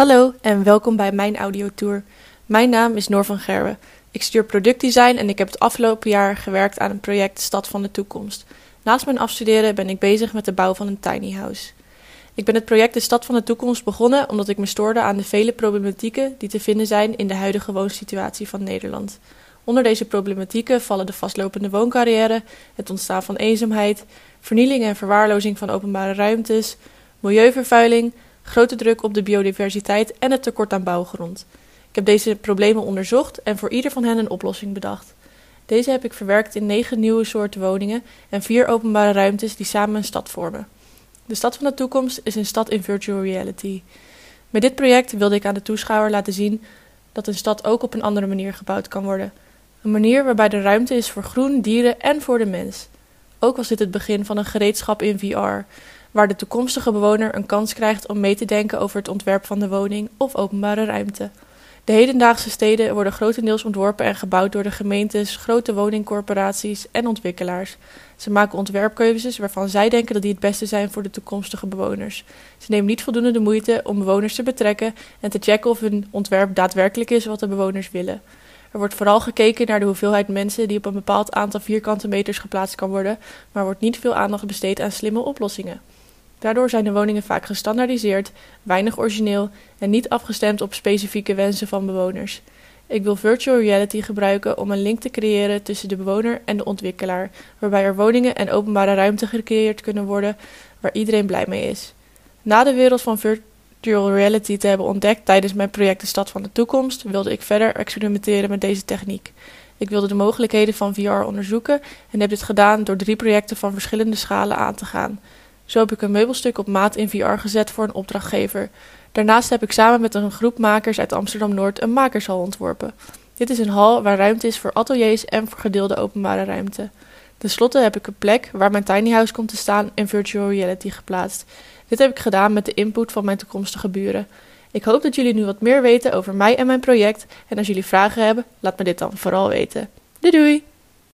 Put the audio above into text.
Hallo en welkom bij mijn audiotour. Mijn naam is Noor van Gerwen. Ik stuur productdesign en ik heb het afgelopen jaar gewerkt aan een project Stad van de Toekomst. Naast mijn afstuderen ben ik bezig met de bouw van een tiny house. Ik ben het project De Stad van de Toekomst begonnen omdat ik me stoorde aan de vele problematieken die te vinden zijn in de huidige woonsituatie van Nederland. Onder deze problematieken vallen de vastlopende wooncarrière, het ontstaan van eenzaamheid, vernieling en verwaarlozing van openbare ruimtes, milieuvervuiling, grote druk op de biodiversiteit en het tekort aan bouwgrond. Ik heb deze problemen onderzocht en voor ieder van hen een oplossing bedacht. Deze heb ik verwerkt in negen nieuwe soorten woningen en vier openbare ruimtes die samen een stad vormen. De stad van de toekomst is een stad in virtual reality. Met dit project wilde ik aan de toeschouwer laten zien dat een stad ook op een andere manier gebouwd kan worden. Een manier waarbij de ruimte is voor groen, dieren en voor de mens. Ook was dit het begin van een gereedschap in VR, waar de toekomstige bewoner een kans krijgt om mee te denken over het ontwerp van de woning of openbare ruimte. De hedendaagse steden worden grotendeels ontworpen en gebouwd door de gemeentes, grote woningcorporaties en ontwikkelaars. Ze maken ontwerpkeuzes waarvan zij denken dat die het beste zijn voor de toekomstige bewoners. Ze nemen niet voldoende de moeite om bewoners te betrekken en te checken of hun ontwerp daadwerkelijk is wat de bewoners willen. Er wordt vooral gekeken naar de hoeveelheid mensen die op een bepaald aantal vierkante meters geplaatst kan worden, maar wordt niet veel aandacht besteed aan slimme oplossingen. Daardoor zijn de woningen vaak gestandaardiseerd, weinig origineel en niet afgestemd op specifieke wensen van bewoners. Ik wil virtual reality gebruiken om een link te creëren tussen de bewoner en de ontwikkelaar, waarbij er woningen en openbare ruimte gecreëerd kunnen worden waar iedereen blij mee is. Na de wereld van virtual reality te hebben ontdekt tijdens mijn project De Stad van de Toekomst, wilde ik verder experimenteren met deze techniek. Ik wilde de mogelijkheden van VR onderzoeken en heb dit gedaan door drie projecten van verschillende schalen aan te gaan. Zo heb ik een meubelstuk op maat in VR gezet voor een opdrachtgever. Daarnaast heb ik samen met een groep makers uit Amsterdam Noord een makershal ontworpen. Dit is een hal waar ruimte is voor ateliers en voor gedeelde openbare ruimte. Ten slotte heb ik een plek waar mijn tiny house komt te staan in virtual reality geplaatst. Dit heb ik gedaan met de input van mijn toekomstige buren. Ik hoop dat jullie nu wat meer weten over mij en mijn project. En als jullie vragen hebben, laat me dit dan vooral weten. Doei doei!